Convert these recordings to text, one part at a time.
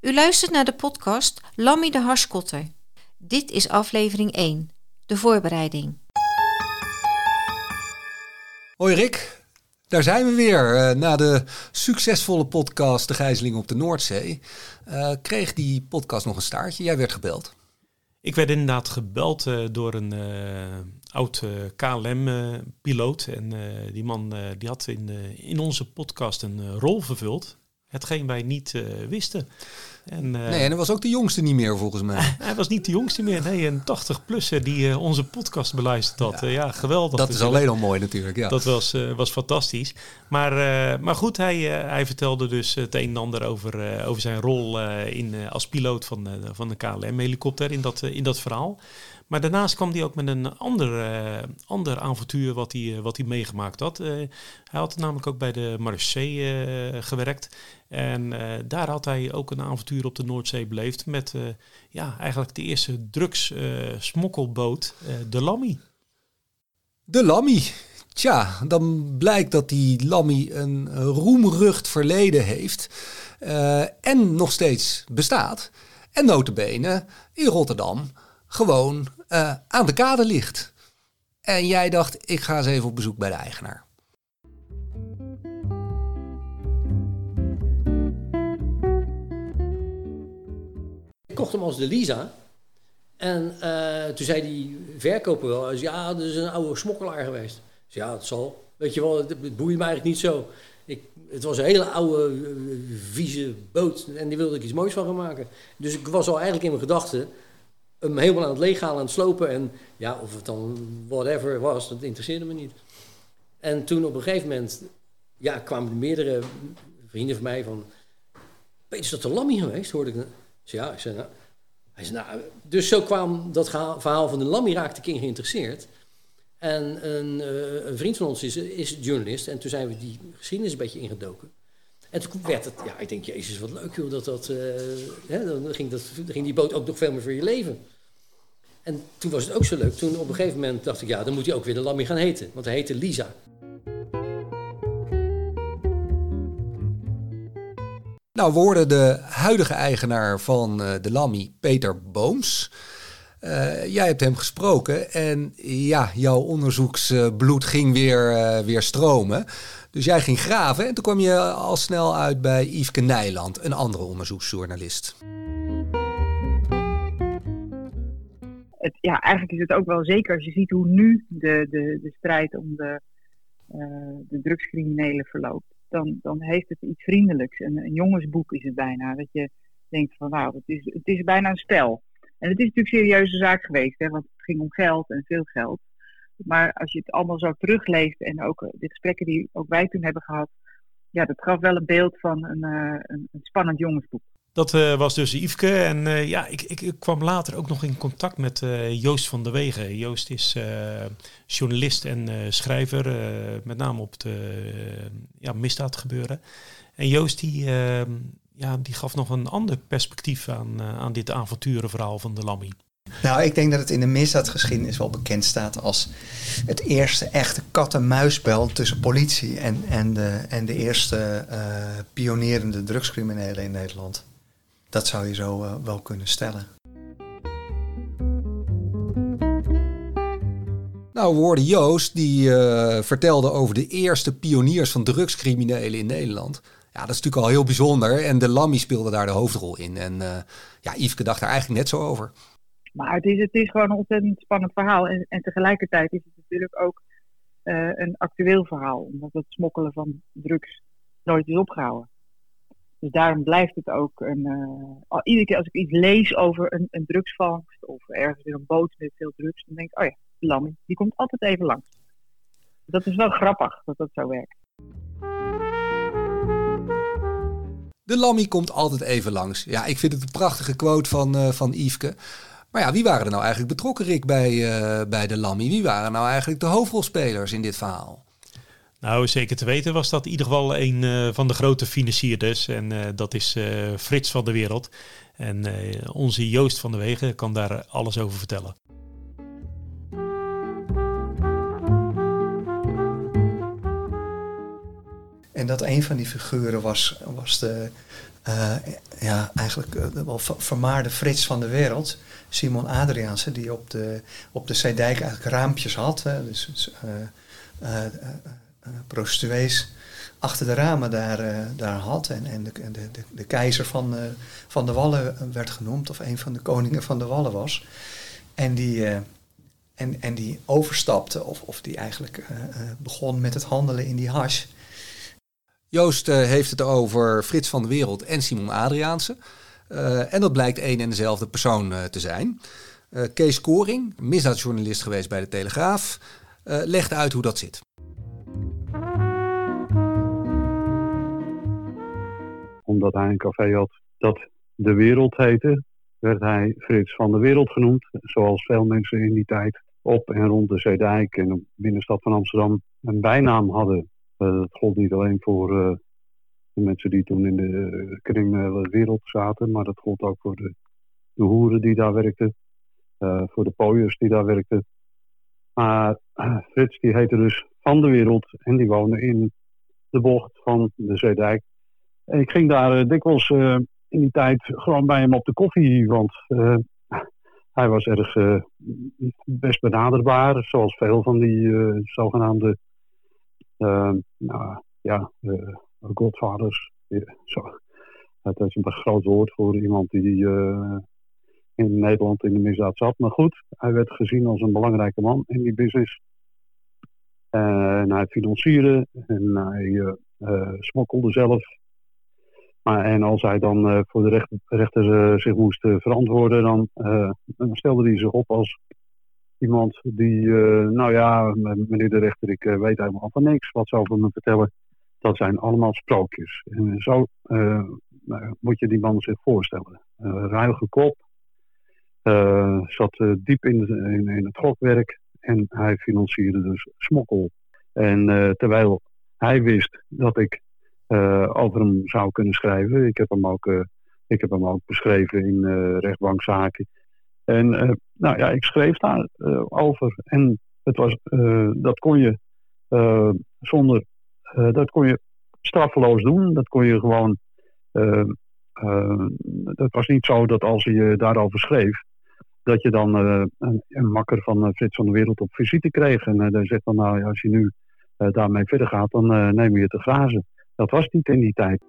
U luistert naar de podcast Lammy de Harskotter. Dit is aflevering 1, de voorbereiding. Hoi Rick, daar zijn we weer. Uh, na de succesvolle podcast De Gijzeling op de Noordzee uh, kreeg die podcast nog een staartje. Jij werd gebeld. Ik werd inderdaad gebeld uh, door een oud KLM-piloot. en die man die had in, in onze podcast een rol vervuld. Hetgeen wij niet wisten. En, uh, nee, en hij was ook de jongste niet meer volgens mij. hij was niet de jongste meer. Nee, een 80-plusser die uh, onze podcast beluisterd had. Ja, ja geweldig. Dat is alleen al mooi natuurlijk. Ja. Dat was, was fantastisch. Maar, maar goed, hij, hij vertelde dus het een en ander over, over zijn rol in, als piloot van, van de KLM-helikopter in dat, in dat verhaal. Maar daarnaast kwam hij ook met een ander, uh, ander avontuur wat hij, wat hij meegemaakt had. Uh, hij had namelijk ook bij de Marseille gewerkt. En daar had hij ook een avontuur op de Noordzee beleefd met ja, eigenlijk de eerste drugs-smokkelboot, de Lammy. De Lammy. Tja, dan blijkt dat die Lammy een roemrucht verleden heeft en nog steeds bestaat. En notabene in Rotterdam gewoon uh, aan de kade ligt. En jij dacht, ik ga eens even op bezoek bij de eigenaar. Ik kocht hem als de Lisa. En uh, toen zei die verkoper wel, ja, dat is een oude smokkelaar geweest. Dus ja, dat zal. Weet je wel, het, het boeide me eigenlijk niet zo. Ik, het was een hele oude, uh, vieze boot. En die wilde ik iets moois van gaan maken. Dus ik was al eigenlijk in mijn gedachten hem helemaal aan het leeghalen, aan het slopen. En ja, of het dan whatever was, dat interesseerde me niet. En toen op een gegeven moment ja, kwamen meerdere vrienden van mij van... Peter, is dat de Lammy geweest? Hoorde ik. zei, ja, ik zei, nou, hij nou, dus zo kwam dat verhaal van de Lammy raakte ik in geïnteresseerd. En een, uh, een, vriend van ons is, is journalist. En toen zijn we die geschiedenis een beetje ingedoken. En toen werd het, ja, ik denk, Jezus, wat leuk joh, dat dat, uh, hè, dan, ging dat, ging die boot ook nog veel meer voor je leven. En toen was het ook zo leuk. Toen op een gegeven moment dacht ik, ja, dan moet hij ook weer de Lammy gaan heten. Want hij heette Lisa. Nou, we hoorden de huidige eigenaar van uh, de Lammy, Peter Booms. Uh, jij hebt hem gesproken en ja, jouw onderzoeksbloed ging weer, weer stromen. Dus jij ging graven en toen kwam je al snel uit bij Yveske Nijland, een andere onderzoeksjournalist. Het, ja, eigenlijk is het ook wel zeker als je ziet hoe nu de, de, de strijd om de, uh, de drugscriminelen verloopt. Dan, dan heeft het iets vriendelijks. Een, een jongensboek is het bijna. Dat je denkt van nou, het is, het is bijna een spel. En het is natuurlijk een serieuze zaak geweest, hè, want het ging om geld en veel geld. Maar als je het allemaal zo terugleest en ook eh, de gesprekken die ook wij toen hebben gehad, ja, dat gaf wel een beeld van een, uh, een, spannend jongensboek. Dat uh, was dus Yveske. En ja, ik, ik, kwam later ook nog in contact met Joost van der Wegen. Joost is journalist en schrijver, met name op het ja, misdaadgebeuren. En Joost die, ja, die gaf nog een ander perspectief aan, aan dit avonturenverhaal van de Lammy. Nou, ik denk dat het in de misdaadgeschiedenis wel bekend staat als het eerste echte kat-en-muisspel tussen politie en, en, de, en de eerste uh, pionierende drugscriminelen in Nederland. Dat zou je zo uh, wel kunnen stellen. Nou, we hoorden Joost die uh, vertelde over de eerste pioniers van drugscriminelen in Nederland. Ja, dat is natuurlijk al heel bijzonder. En de Lammy speelde daar de hoofdrol in. En ja, Yveske dacht daar eigenlijk net zo over. Maar het is, het is gewoon een ontzettend spannend verhaal. En, en tegelijkertijd is het natuurlijk ook uh, een actueel verhaal. Omdat het smokkelen van drugs nooit is opgehouden. Dus daarom blijft het ook een. Uh, iedere keer als ik iets lees over een, een drugsvangst of ergens in een boot met veel drugs, dan denk ik, oh ja, de Lammy, die komt altijd even langs. Dat is wel grappig dat dat zo werkt. De Lammy komt altijd even langs. Ja, ik vind het een prachtige quote van, uh, van Yveske. Maar ja, wie waren er nou eigenlijk betrokken, Rick, bij, uh, bij de Lammy? Wie waren nou eigenlijk de hoofdrolspelers in dit verhaal? Nou, zeker te weten was dat in ieder geval een uh, van de grote financierders. En uh, dat is Frits van de Wereld. En onze Joost van de Wegen kan daar alles over vertellen. En dat een van die figuren was, was de, ja, eigenlijk de wel vermaarde Frits van de wereld. Simon Adriaanse, die op de, op de Zeedijk eigenlijk raampjes had. Hè, dus, dus prostituees achter de ramen daar, daar had. En, en de, de, de, keizer van, van de Wallen werd genoemd, of een van de koningen van de Wallen was. En die, en, en die overstapte, of, of die eigenlijk begon met het handelen in die hash. Joost heeft het over Frits van de Wereld en Simon Adriaanse. en dat blijkt één en dezelfde persoon te zijn. Kees Koring, misdaadjournalist geweest bij de Telegraaf, legt uit hoe dat zit. omdat hij een café had dat De Wereld heette, werd hij Frits van de Wereld genoemd. Zoals veel mensen in die tijd op en rond de Zeedijk en de binnenstad van Amsterdam een bijnaam hadden. Dat gold niet alleen voor uh, de mensen die toen in de criminele wereld zaten, maar dat gold ook voor de, de hoeren die daar werkten, voor de pooiers die daar werkten. Maar Frits die heette dus Van de Wereld en die woonde in de bocht van de Zeedijk ik ging daar dikwijls in die tijd gewoon bij hem op de koffie, want hij was erg best benaderbaar, zoals veel van die zogenaamde nou, ja, godvaders. Zo. Het is een groot woord voor iemand die in Nederland in de misdaad zat. Maar goed, hij werd gezien als een belangrijke man in die business. En hij financierde en hij smokkelde zelf maar, en als hij dan voor de recht, rechter zich moest verantwoorden, dan, dan, stelde hij zich op als iemand die, nou ja, meneer de rechter, ik weet helemaal van niks. Wat zou over me vertellen? Dat zijn allemaal sprookjes. En zo nou, moet je die man zich voorstellen. ruige kop, zat diep in, in, in, het gokwerk en hij financierde dus smokkel. En terwijl hij wist dat ik over hem zou kunnen schrijven. Ik heb hem ook, ik heb hem ook beschreven in rechtbankzaken. En nou ja, ik schreef daar over. En het was, dat kon je zonder, dat kon je straffeloos doen. Dat kon je gewoon, dat was niet zo dat als je daarover schreef, dat je dan een, makker van Frits van de Wereld op visite kreeg. En hij zegt dan, nou als je nu daarmee verder gaat, dan neem je het te grazen. Dat was niet in die tijd.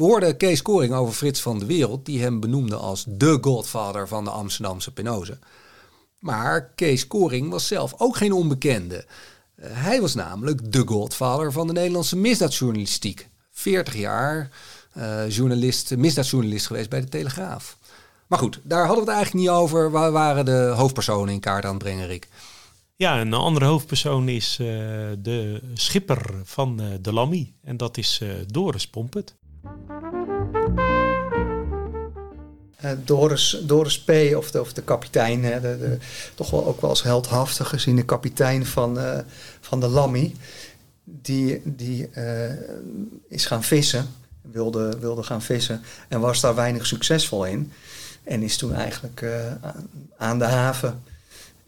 We hoorden Kees Koring over Frits van de Wereld, die hem benoemde als de godfather van de Amsterdamse penose. Maar Kees Koring was zelf ook geen onbekende. Eh, hij was namelijk de godfather van de Nederlandse misdaadjournalistiek. 40 jaar uh, journalist, misdaadjournalist geweest bij de Telegraaf. Maar goed, daar hadden we het eigenlijk niet over. Waar waren de hoofdpersonen in kaart aan het brengen, Rick? Ja, een andere hoofdpersoon is uh, de schipper van de Lammy. En dat is Doris Pompet. Doris, Doris P., of de, of de kapitein, de, toch wel ook wel als heldhaftig gezien de kapitein van, van de Lammy. Die, die is gaan vissen, wilde, wilde gaan vissen en was daar weinig succesvol in. En is toen eigenlijk uh, aan de haven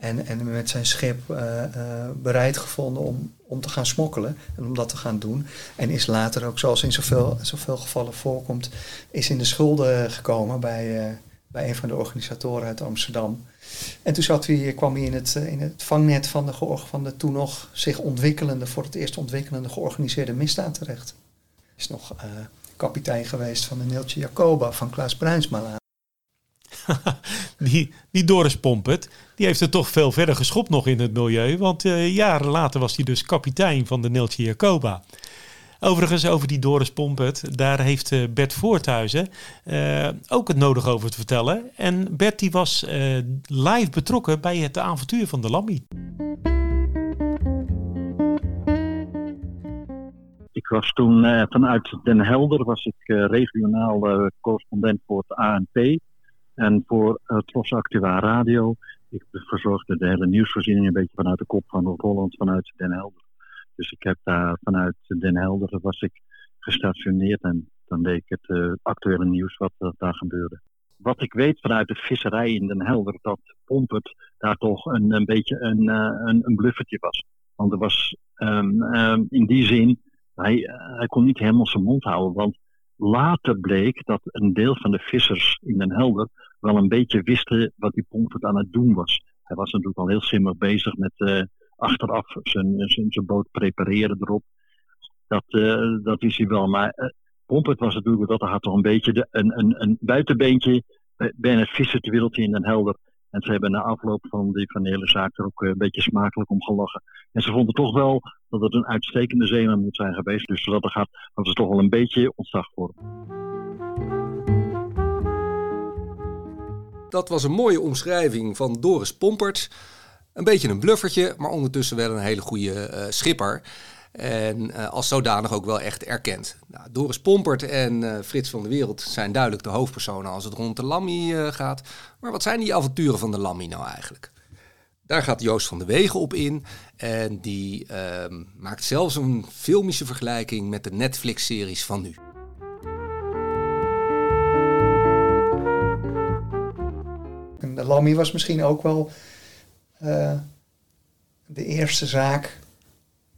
en, en met zijn schip uh, uh, bereid gevonden om, om te gaan smokkelen en om dat te gaan doen. En is later ook, zoals in zoveel, zoveel gevallen voorkomt, is in de schulden gekomen bij, bij een van de organisatoren uit Amsterdam. En toen zat hij, kwam hij in het, in het vangnet van de, van de toen nog zich ontwikkelende, voor het eerst ontwikkelende georganiseerde misdaad terecht. Is nog kapitein geweest van de Neeltje Jacoba van Klaas Bruinsma die, die Doris Pompet, die heeft het toch veel verder geschopt nog in het milieu. Want uh, jaren later was hij dus kapitein van de Neltje Jacoba. Overigens, over die Doris Pompet, daar heeft uh, Bert Voorthuizen uh, ook het nodig over te vertellen. En Bert die was live betrokken bij het avontuur van de Lammy. Ik was toen vanuit Den Helder was ik regionaal correspondent voor het ANP. En voor uh, Tros Actua Radio, ik verzorgde de hele nieuwsvoorziening een beetje vanuit de kop van Noord-Holland, vanuit Den Helder. Dus ik heb daar vanuit Den Helder was ik gestationeerd en dan deed ik het uh, actuele nieuws wat uh, daar gebeurde. wat ik weet vanuit de visserij in Den Helder, dat Pompert daar toch een, een beetje een, een, een bluffertje was. Want er was um, in die zin, hij, hij kon niet helemaal zijn mond houden. Want later bleek dat een deel van de vissers in Den Helder wel een beetje wisten wat die Pompert aan het doen was. Hij was natuurlijk al heel slimmig bezig met uh, achteraf zijn, zijn, zijn boot prepareren erop. Dat, uh, dat wist hij wel. Maar uh, Pompert was natuurlijk dat hij had toch een beetje een, een, een buitenbeentje bij het visserswereldje in Den Helder. En ze hebben na afloop van die, van de hele zaak er ook een beetje smakelijk om gelachen. En ze vonden toch wel dat het een uitstekende zeeman moet zijn geweest. Dus zodat er gaat, dat is toch wel een beetje ontzag voor Dat was een mooie omschrijving van Doris Pompert. Een beetje een bluffertje, maar ondertussen wel een hele goede uh, schipper. En uh, als zodanig ook wel echt erkend. Nou, Doris Pompert en uh, Frits van de Wereld zijn duidelijk de hoofdpersonen als het rond de Lammy uh, gaat. Maar wat zijn die avonturen van de Lammy nou eigenlijk? Daar gaat Joost van de Wegen op in. En die ehm, maakt zelfs een filmische vergelijking met de Netflix-series van nu. De Lammy was misschien ook wel de eerste zaak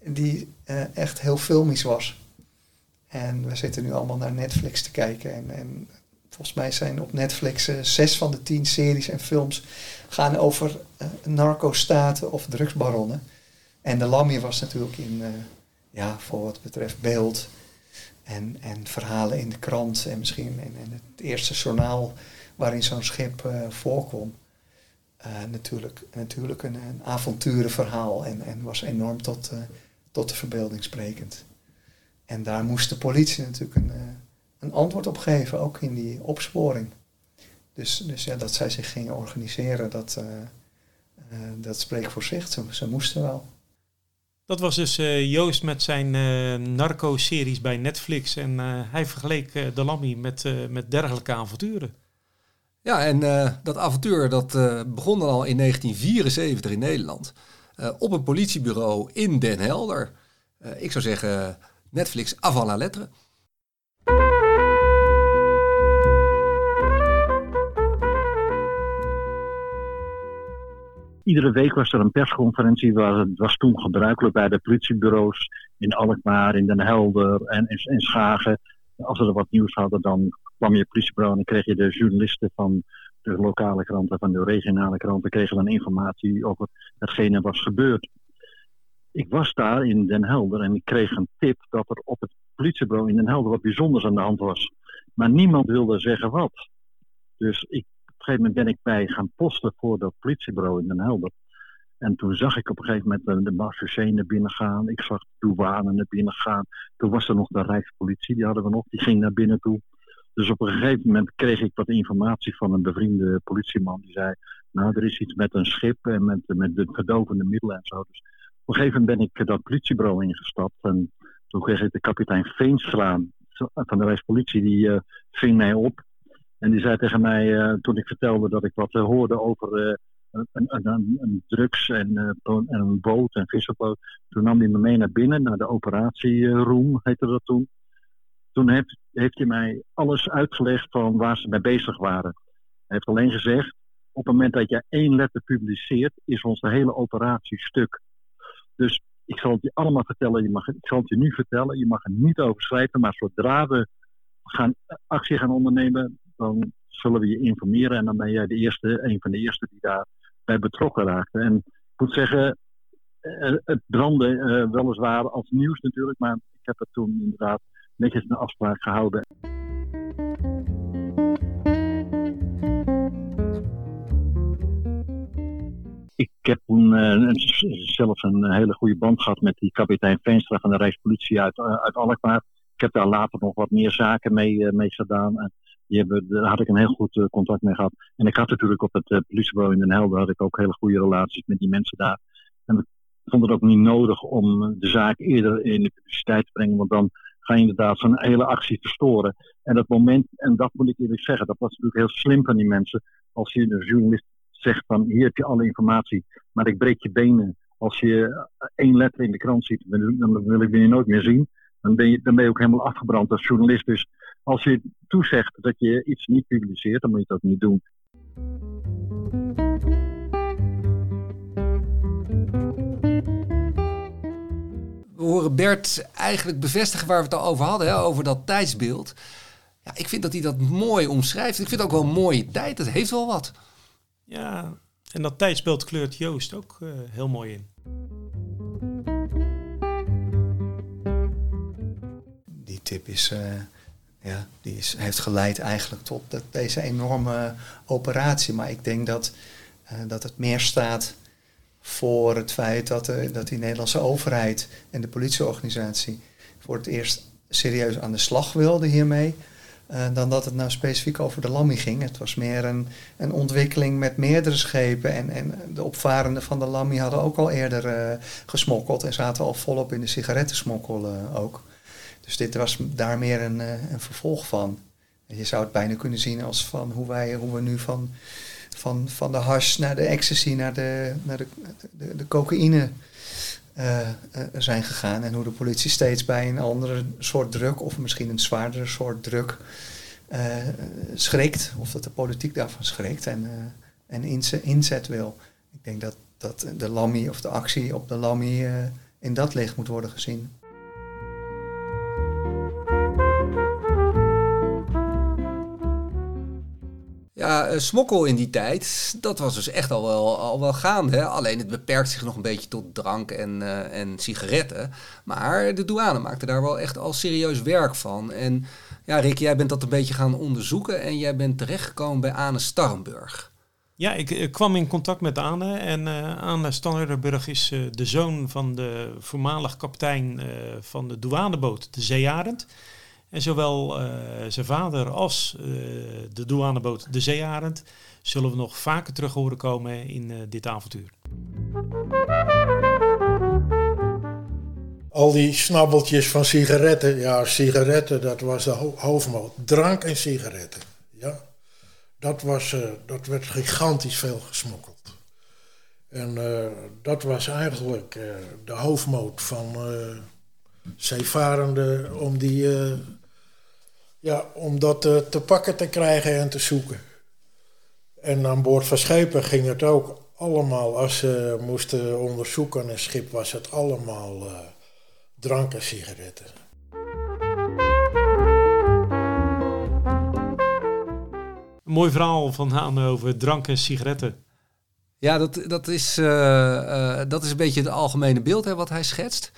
die uh, echt heel filmisch was. En we zitten nu allemaal naar Netflix te kijken. En, en volgens mij zijn op Netflix uh, zes van de tien series en films gaan over uh, narco-staten of drugsbaronnen. En de Lammy was natuurlijk in, ja, voor wat betreft beeld en, en verhalen in de krant en misschien in, in het eerste journaal waarin zo'n schip voorkwam. natuurlijk natuurlijk een, een avonturenverhaal en, en was enorm tot tot de verbeelding sprekend. En daar moest de politie natuurlijk een, uh, een antwoord op geven, ook in die opsporing. Dus, dus ja, dat zij zich gingen organiseren, dat, uh, uh, dat spreekt voor zich. Ze, ze, moesten wel. Dat was dus Joost met zijn narco-series bij Netflix. En hij vergeleek de Lammy met, met dergelijke avonturen. Ja, en dat avontuur dat begon dan al in 1974 in Nederland. Uh, op een politiebureau in Den Helder. Uh, ik zou zeggen, Netflix avant la lettre. Iedere week was er een persconferentie. Waar het was toen gebruikelijk bij de politiebureaus in Alkmaar, in Den Helder en in, Schagen. Als ze er wat nieuws hadden, dan kwam je politiebureau en dan kreeg je de journalisten van de lokale kranten, van de regionale kranten, kregen dan informatie over hetgene was gebeurd. Ik was daar in Den Helder en ik kreeg een tip dat er op het politiebureau in Den Helder wat bijzonders aan de hand was. Maar niemand wilde zeggen wat. Dus ik, op een gegeven moment ben ik bij gaan posten voor dat politiebureau in Den Helder. En toen zag ik op een gegeven moment de Marseillais naar binnen gaan. Ik zag douane naar binnen gaan. Toen was er nog de Rijkspolitie, die hadden we nog. Die ging naar binnen toe. Dus op een gegeven moment kreeg ik wat informatie van een bevriende politieman. Die zei, nou er is iets met een schip en met, met de verdovende middelen en zo. Dus op een gegeven moment ben ik dat politiebureau ingestapt. En toen kreeg ik de kapitein Veenstra van de Rijkspolitie, die uh, ving mij op. En die zei tegen mij, uh, toen ik vertelde dat ik wat uh, hoorde over een, een, een, drugs en, en, een boot, een visserboot. Toen nam hij me mee naar binnen, naar de operatieroom, heette dat toen. Toen heeft, heeft hij mij alles uitgelegd van waar ze mee bezig waren. Hij heeft alleen gezegd, op het moment dat je één letter publiceert, is onze hele operatie stuk. Dus ik zal het je allemaal vertellen, je mag, ik zal het je nu vertellen, je mag er niet over schrijven, maar zodra we gaan, actie gaan ondernemen, dan zullen we je informeren en dan ben jij de eerste, een van de eerste die daarbij betrokken raakte. En ik moet zeggen, eh, het brandde uh, weliswaar als nieuws natuurlijk, maar ik heb het toen inderdaad netjes een afspraak gehouden. Ik heb toen uh, zelf een hele goede band gehad met die kapitein Veenstra van de Rijkspolitie uit, uh, uit Alkmaar. Ik heb daar later nog wat meer zaken mee, uh, mee gedaan. En die hebben, daar had ik een heel goed contact mee gehad. En ik had natuurlijk op het politiebureau in Den Helder had ik ook hele goede relaties met die mensen daar. En ik vond het ook niet nodig om de zaak eerder in de publiciteit te brengen, want dan ga je inderdaad zo'n hele actie verstoren. En dat moment, en dat moet ik eerlijk zeggen, dat was natuurlijk heel slim van die mensen. Als je een journalist zegt van hier heb je alle informatie, maar ik breek je benen. Als je één letter in de krant ziet, dan wil ik je nooit meer zien. Dan ben je, dan ben je ook helemaal afgebrand als journalist. Dus als je toezegt dat je iets niet publiceert, dan moet je dat niet doen. We horen Bert eigenlijk bevestigen waar we het al over hadden, hè, over dat tijdsbeeld. Ja, ik vind dat hij dat mooi omschrijft. Ik vind het ook wel een mooie tijd. Het heeft wel wat. Ja, en dat tijdsbeeld kleurt Joost ook uh, heel mooi in. Die tip is, uh, ja, die is, heeft geleid eigenlijk tot dat, deze enorme operatie. Maar ik denk dat, uh, dat het meer staat voor het feit dat, de, dat die Nederlandse overheid en de politieorganisatie voor het eerst serieus aan de slag wilden hiermee. Uh, dan dat het nou specifiek over de Lammy ging. Het was meer een, een ontwikkeling met meerdere schepen. En, en de opvarenden van de Lammy hadden ook al eerder uh, gesmokkeld en zaten al volop in de sigarettensmokkel uh, ook. Dus dit was daar meer een, een vervolg van. Je zou het bijna kunnen zien als van hoe, wij, hoe we nu van, van, van de hash naar de ecstasy, naar de, naar de, de, de cocaïne uh, uh, zijn gegaan. En hoe de politie steeds bij een andere soort druk, of misschien een zwaardere soort druk, uh, schrikt. Of dat de politiek daarvan schrikt en, en inzet, inzet wil. Ik denk dat, dat de Lammy of de actie op de Lammy in dat licht moet worden gezien. Ja, smokkel in die tijd, dat was dus echt al wel, al wel gaande. Hè? Alleen het beperkt zich nog een beetje tot drank en, uh, en sigaretten. Maar de douane maakte daar wel echt al serieus werk van. En ja, Rick, jij bent dat een beetje gaan onderzoeken en jij bent terechtgekomen bij Anne Starrenburg. Ja, ik, kwam in contact met Anne. En uh, Anne Starrenburg is de zoon van de voormalig kapitein van de douaneboot, de Zeearend. En zowel uh, zijn vader als uh, de douaneboot De Zeearend zullen we nog vaker terug horen komen in uh, dit avontuur. Al die snabbeltjes van sigaretten. Ja, sigaretten, dat was de ho hoofdmoot. Drank en sigaretten. Ja. Dat, was, dat werd gigantisch veel gesmokkeld. En dat was eigenlijk de hoofdmoot van zeevarenden om die ja, om dat uh, te pakken te krijgen en te zoeken. En aan boord van schepen ging het ook allemaal, als ze moesten onderzoeken een schip, was het allemaal uh, drank en sigaretten. Een mooi verhaal van Haan over drank en sigaretten. Ja, dat, dat, is, uh, dat is een beetje het algemene beeld hè, wat hij schetst.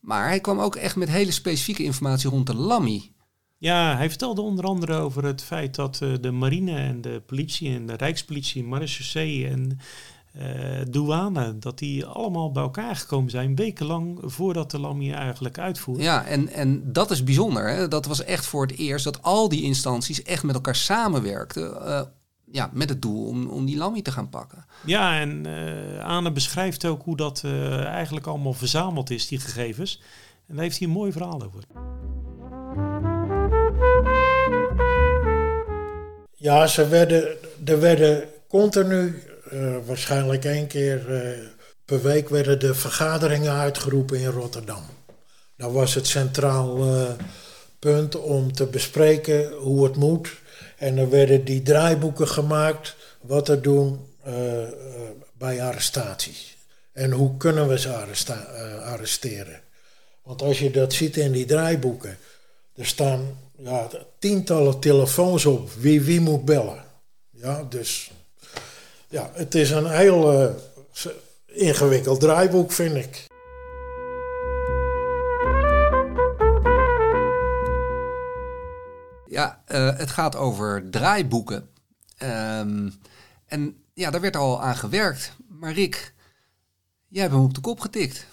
Maar hij kwam ook echt met hele specifieke informatie rond de Lammy. Ja, hij vertelde onder andere over het feit dat uh, de marine en de politie en de rijkspolitie, marechaussee en uh, douane, dat die allemaal bij elkaar gekomen zijn wekenlang voordat de LAM hier eigenlijk uitvoert. Ja, en, en dat is bijzonder. Hè? Dat was echt voor het eerst dat al die instanties echt met elkaar samenwerkten. Uh, ja, met het doel om, om die Lammy te gaan pakken. Ja, en uh, Anne beschrijft ook hoe dat eigenlijk allemaal verzameld is, die gegevens. En daar heeft hij een mooi verhaal over. Ja, ze werden, er werden continu, uh, waarschijnlijk één keer uh, per week, werden de vergaderingen uitgeroepen in Rotterdam. Dat was het centraal uh, punt om te bespreken hoe het moet. En er werden die draaiboeken gemaakt, wat er doen bij arrestaties. En hoe kunnen we ze arresteren. Want als je dat ziet in die draaiboeken, er staan ja, tientallen telefoons op wie wie moet bellen. Ja, dus ja, het is een heel uh, ingewikkeld draaiboek, vind ik. Ja, uh, het gaat over draaiboeken. Um, en ja, daar werd al aan gewerkt. Maar Rick, jij hebt hem op de kop getikt.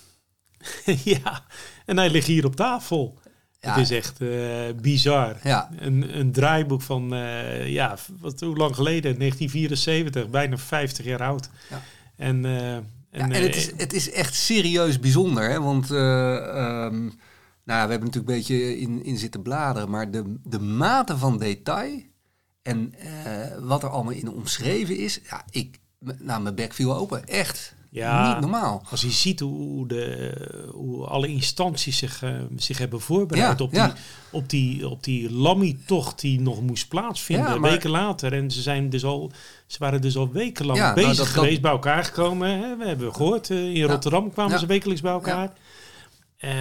ja, en hij ligt hier op tafel. Ja. Het is echt uh, bizar. Ja. Een, een draaiboek van, uh, ja, wat, hoe lang geleden? 1974, bijna 50 jaar oud. Ja. En, uh, en, ja, en het, is, het is echt serieus bijzonder, hè? want um, nou, we hebben natuurlijk een beetje in, in zitten bladeren, maar de, de mate van detail en wat er allemaal in omschreven is, ja, ik, nou, mijn bek viel open, echt. Ja. niet normaal. Als je ziet hoe, de, hoe alle instanties zich, eh, zich hebben voorbereid Ja, op, ja. die, op die, op die Lammy-tocht die nog moest plaatsvinden, Ja, maar- weken later. En ze, zijn dus al, ze waren dus al wekenlang Ja, nou, bezig dat- dat- geweest, bij elkaar gekomen. Hè? We hebben gehoord, eh, in Rotterdam kwamen ze wekelijks bij elkaar. Eh,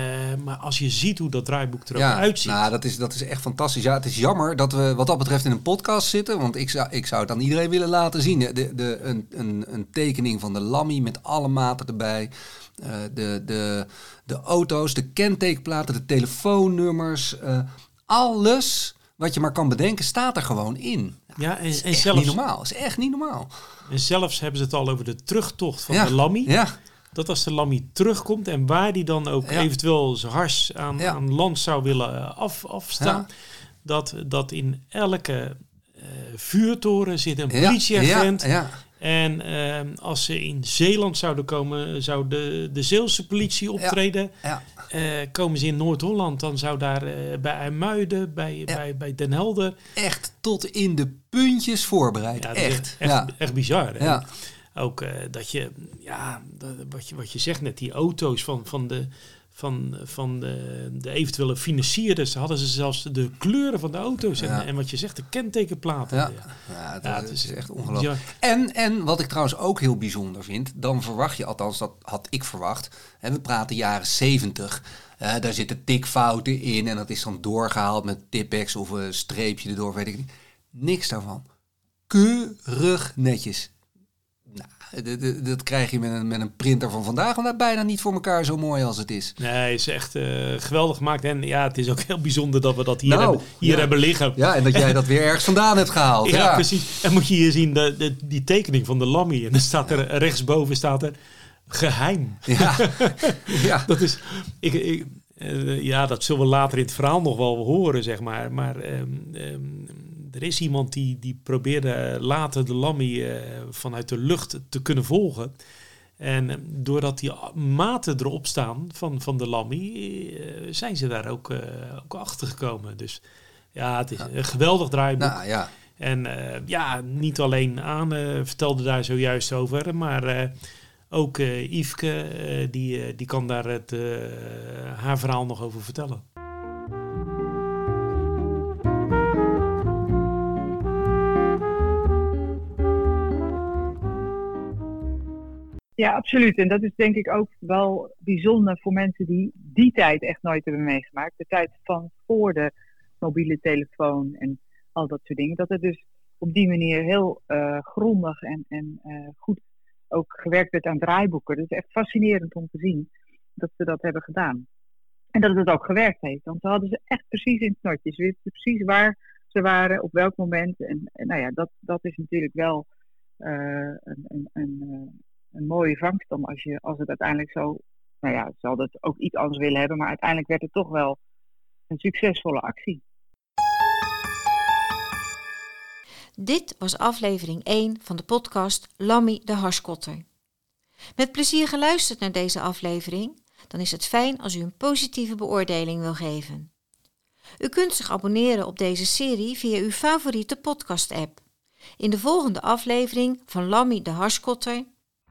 maar als je ziet hoe dat draaiboek er ook Ja, uitziet. nou, dat is, dat is echt fantastisch. Ja, het is jammer dat we wat dat betreft in een podcast zitten. Want ik zou, ik zou het aan iedereen willen laten zien. De, de, een, een, een tekening van de Lammy met alle maten erbij. Eh, de, de, de auto's, de kentekenplaten, de telefoonnummers. eh, alles wat je maar kan bedenken staat er gewoon in. ja, en, is en, echt zelfs, niet normaal. Is echt niet normaal. en zelfs hebben ze het al over de terugtocht van ja. de Lammy. Ja, Dat als de Lammy terugkomt en waar die dan ook Ja. eventueel zijn hars aan, land zou willen eh, af, afstaan. Dat, dat in elke eh, vuurtoren zit een politieagent. En ehm, als ze in Zeeland zouden komen, zou de, de Zeelse politie optreden. ja. Eh, komen ze in Noord-Holland, dan zou daar eh, bij IJmuiden, bij, Ja. bij, bij Den Helder... Echt tot in de puntjes voorbereid. Echt. echt bizar. hè? Ook eh, dat je, ja, dat- wat je, wat je zegt net, die auto's van, van, de, van, van de, de eventuele financierders, hadden ze zelfs de kleuren van de auto's en, Ja. en wat je zegt, de kentekenplaten. Ja, Ja. ja, het, Ja, het het is is- echt ongelooflijk. En, en wat ik trouwens ook heel bijzonder vind, dan verwacht je, althans dat had ik verwacht, hè, we praten jaren 70, eh, daar zitten tikfouten in en dat is dan doorgehaald met tipex of een streepje erdoor, weet ik niet. Niks daarvan. Keurig netjes. Nou, dat krijg je met een, met een printer van vandaag, want dat bijna niet voor elkaar zo mooi als het is. Nee, het is echt eh, geweldig gemaakt. En ja, het is ook heel bijzonder dat we dat hier, Nou, hebben, hier ja. hebben liggen. Ja, en dat jij dat weer ergens vandaan hebt gehaald. Ja, Ja, precies. En moet je hier zien, de, de, die tekening van de Lammy. En dan staat er rechtsboven staat er geheim. Ja, ja. Dat is, ik, ik, eh, ja, dat zullen we later in het verhaal nog wel horen, zeg maar. Maar ehm, ehm, er is iemand die, die probeerde later de Lammy eh, vanuit de lucht te kunnen volgen. En eh, doordat die maten erop staan van, van de Lammy, eh, zijn ze daar ook, eh, ook achter gekomen. Dus ja, het is een geweldig draaiboek. Nou ja. En eh, ja, niet alleen aan eh, vertelde daar zojuist over, maar eh, ook eh Yveske, eh, die, eh, die kan daar het, eh, haar verhaal nog over vertellen. Ja, absoluut. En dat is denk ik ook wel bijzonder voor mensen die die tijd echt nooit hebben meegemaakt. De tijd van voor de mobiele telefoon en al dat soort dingen. Dat het dus op die manier heel eh, grondig en, en eh, goed ook gewerkt werd aan draaiboeken. Dat is echt fascinerend om te zien dat ze dat hebben gedaan. En dat het ook gewerkt heeft. Want ze hadden ze echt precies in het knotje. Ze wisten precies waar ze waren, op welk moment. En, nou ja, dat, dat is natuurlijk wel eh, een, een, een mooie vangst om als, je, als het uiteindelijk zo. Nou ja, hadden het ook iets anders willen hebben, maar uiteindelijk werd het toch wel een succesvolle actie. Dit was aflevering 1 van de podcast Lammy de Harskotter. Met plezier geluisterd naar deze aflevering? Dan is het fijn als u een positieve beoordeling wil geven. U kunt zich abonneren op deze serie via uw favoriete podcast-app. In de volgende aflevering van Lammy de Harskotter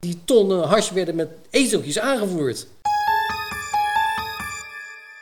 Die tonnen hash werden met ezeltjes aangevoerd.